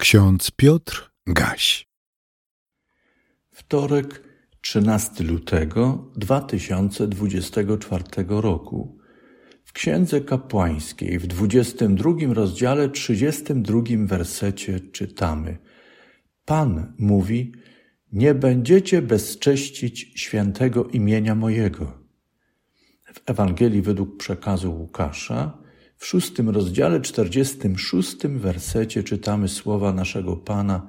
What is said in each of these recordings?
Ksiądz Piotr Gaś. Wtorek, 13 lutego 2024 roku. W Księdze Kapłańskiej w 22 rozdziale 32 wersecie czytamy: Pan mówi: Nie będziecie bezcześcić świętego imienia mojego. W Ewangelii według przekazu Łukasza w szóstym rozdziale, czterdziestym szóstym wersecie czytamy słowa naszego Pana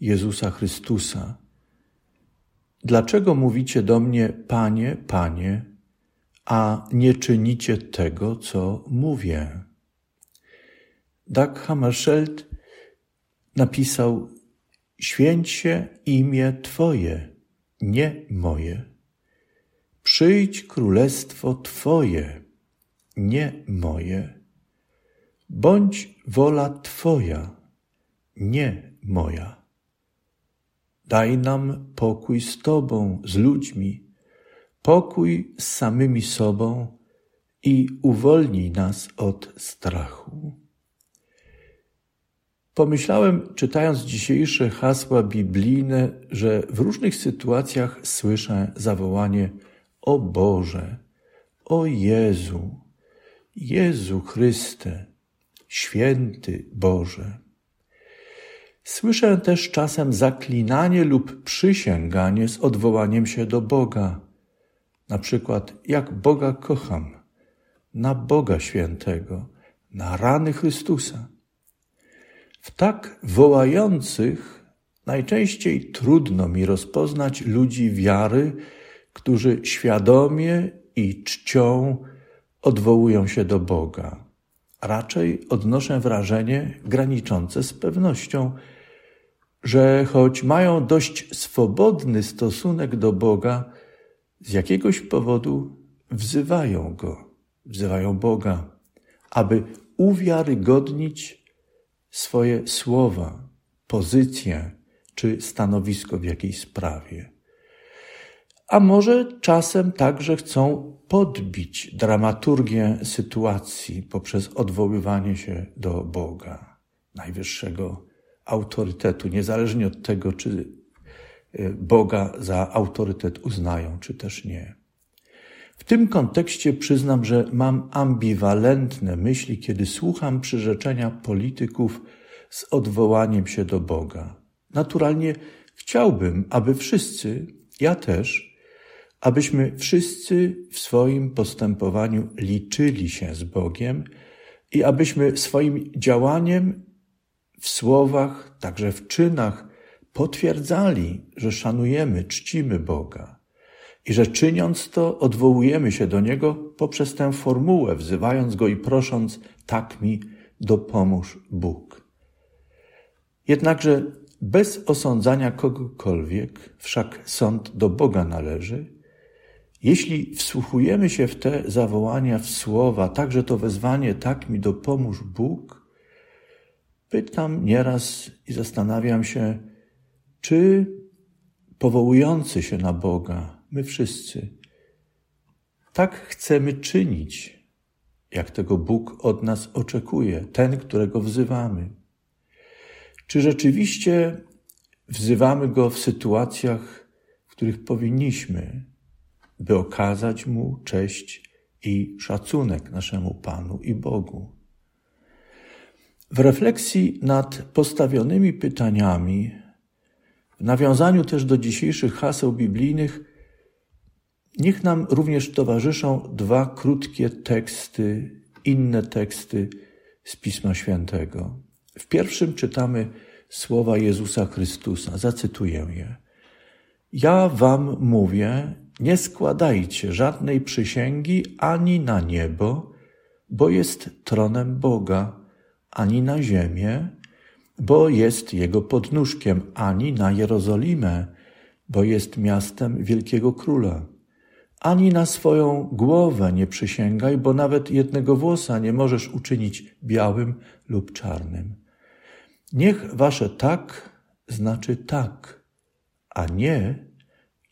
Jezusa Chrystusa. Dlaczego mówicie do mnie, Panie, Panie, a nie czynicie tego, co mówię? Dag Hammarskjöld napisał: Święć się imię Twoje, nie moje. Przyjdź królestwo Twoje, nie moje. Bądź wola Twoja, nie moja. Daj nam pokój z Tobą, z ludźmi, pokój z samymi sobą i uwolnij nas od strachu. Pomyślałem, czytając dzisiejsze hasła biblijne, że w różnych sytuacjach słyszę zawołanie: O Boże, o Jezu, Jezu Chryste święty Boże. Słyszę też czasem zaklinanie lub przysięganie z odwołaniem się do Boga. Na przykład, jak Boga kocham, na Boga świętego, na rany Chrystusa. W tak wołających najczęściej trudno mi rozpoznać ludzi wiary, którzy świadomie i czcią odwołują się do Boga raczej odnoszę wrażenie graniczące z pewnością, że choć mają dość swobodny stosunek do Boga, z jakiegoś powodu wzywają Go, wzywają Boga, aby uwiarygodnić swoje słowa, pozycję czy stanowisko w jakiejś sprawie a może czasem także chcą podbić dramaturgię sytuacji poprzez odwoływanie się do Boga, najwyższego autorytetu, niezależnie od tego, czy y, Boga za autorytet uznają, czy też nie. W tym kontekście przyznam, że mam ambiwalentne myśli, kiedy słucham przyrzeczenia polityków z odwołaniem się do Boga. Naturalnie chciałbym, aby wszyscy, ja też, abyśmy wszyscy w swoim postępowaniu liczyli się z Bogiem i abyśmy swoim działaniem w słowach, także w czynach potwierdzali, że szanujemy, czcimy Boga i że czyniąc to odwołujemy się do Niego poprzez tę formułę, wzywając Go i prosząc, tak mi dopomóż Bóg. Jednakże bez osądzania kogokolwiek, wszak sąd do Boga należy, jeśli wsłuchujemy się w te zawołania, w słowa, także to wezwanie, tak mi dopomóż Bóg, pytam nieraz i zastanawiam się, czy powołujący się na Boga, my wszyscy, tak chcemy czynić, jak tego Bóg od nas oczekuje, ten, którego wzywamy. Czy rzeczywiście wzywamy Go w sytuacjach, w których powinniśmy, by okazać Mu cześć i szacunek naszemu Panu i Bogu. W refleksji nad postawionymi pytaniami, w nawiązaniu też do dzisiejszych haseł biblijnych, niech nam również towarzyszą dwa krótkie teksty, inne teksty z Pisma Świętego. W pierwszym czytamy słowa Jezusa Chrystusa. Zacytuję je. Ja wam mówię, nie składajcie żadnej przysięgi ani na niebo, bo jest tronem Boga, ani na ziemię, bo jest jego podnóżkiem, ani na Jerozolimę, bo jest miastem wielkiego króla. Ani na swoją głowę nie przysięgaj, bo nawet jednego włosa nie możesz uczynić białym lub czarnym. Niech wasze tak znaczy tak, a nie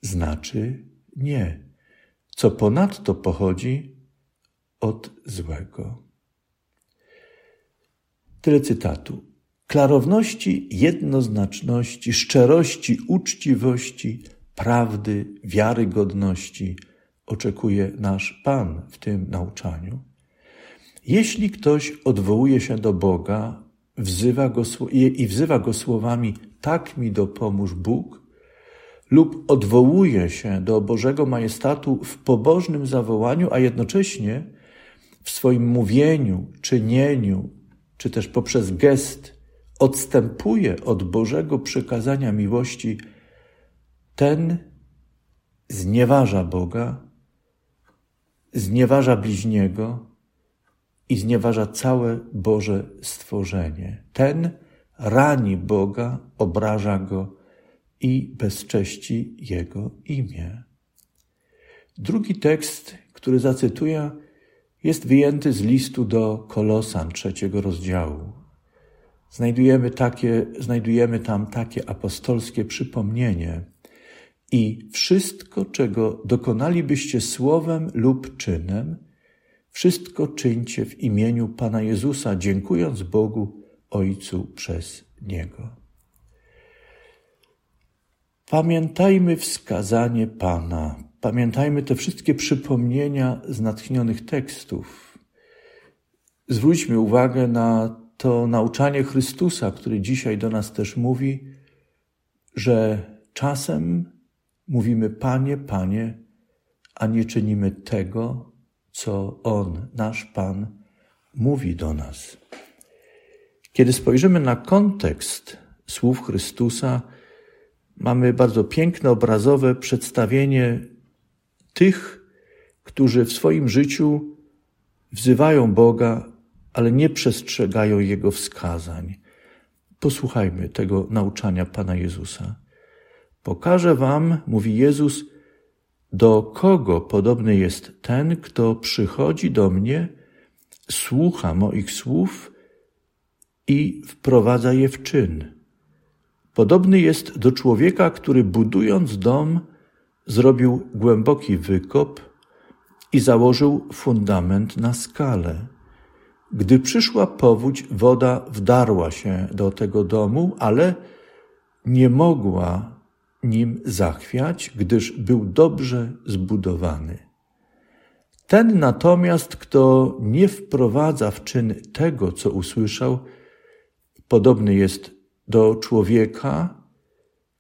znaczy nie, co ponadto pochodzi od złego. Tyle cytatu. Klarowności, jednoznaczności, szczerości, uczciwości, prawdy, wiarygodności oczekuje nasz Pan w tym nauczaniu. Jeśli ktoś odwołuje się do Boga wzywa go, i wzywa go słowami tak mi dopomóż Bóg, lub odwołuje się do Bożego Majestatu w pobożnym zawołaniu, a jednocześnie w swoim mówieniu, czynieniu, czy też poprzez gest odstępuje od Bożego przykazania miłości, ten znieważa Boga, znieważa bliźniego i znieważa całe Boże stworzenie. Ten rani Boga, obraża Go i bezcześci Jego imię. Drugi tekst, który zacytuję, jest wyjęty z listu do Kolosan trzeciego rozdziału. Znajdujemy, takie, znajdujemy tam takie apostolskie przypomnienie. I wszystko, czego dokonalibyście słowem lub czynem, wszystko czyńcie w imieniu Pana Jezusa, dziękując Bogu Ojcu przez Niego. Pamiętajmy wskazanie Pana, pamiętajmy te wszystkie przypomnienia z natchnionych tekstów. Zwróćmy uwagę na to nauczanie Chrystusa, który dzisiaj do nas też mówi, że czasem mówimy Panie, Panie, a nie czynimy tego, co On, nasz Pan, mówi do nas. Kiedy spojrzymy na kontekst słów Chrystusa, mamy bardzo piękne, obrazowe przedstawienie tych, którzy w swoim życiu wzywają Boga, ale nie przestrzegają Jego wskazań. Posłuchajmy tego nauczania Pana Jezusa. Pokażę Wam, mówi Jezus, do kogo podobny jest ten, kto przychodzi do mnie, słucha moich słów i wprowadza je w czyn. Podobny jest do człowieka, który budując dom, zrobił głęboki wykop i założył fundament na skale. Gdy przyszła powódź, woda wdarła się do tego domu, ale nie mogła nim zachwiać, gdyż był dobrze zbudowany. Ten natomiast, kto nie wprowadza w czyn tego, co usłyszał, podobny jest do człowieka,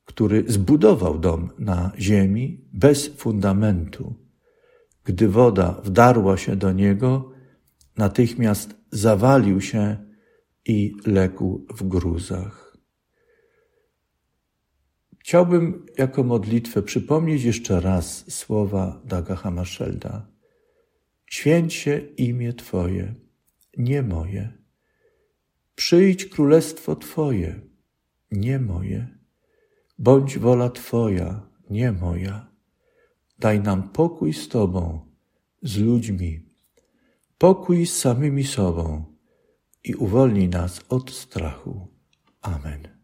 który zbudował dom na ziemi bez fundamentu. Gdy woda wdarła się do niego, natychmiast zawalił się i legł w gruzach. Chciałbym jako modlitwę przypomnieć jeszcze raz słowa Daga Hammarskjölda. Święć się imię Twoje, nie moje. Przyjdź królestwo Twoje, nie moje. Bądź wola Twoja, nie moja. Daj nam pokój z Tobą, z ludźmi, pokój z samymi sobą i uwolnij nas od strachu. Amen.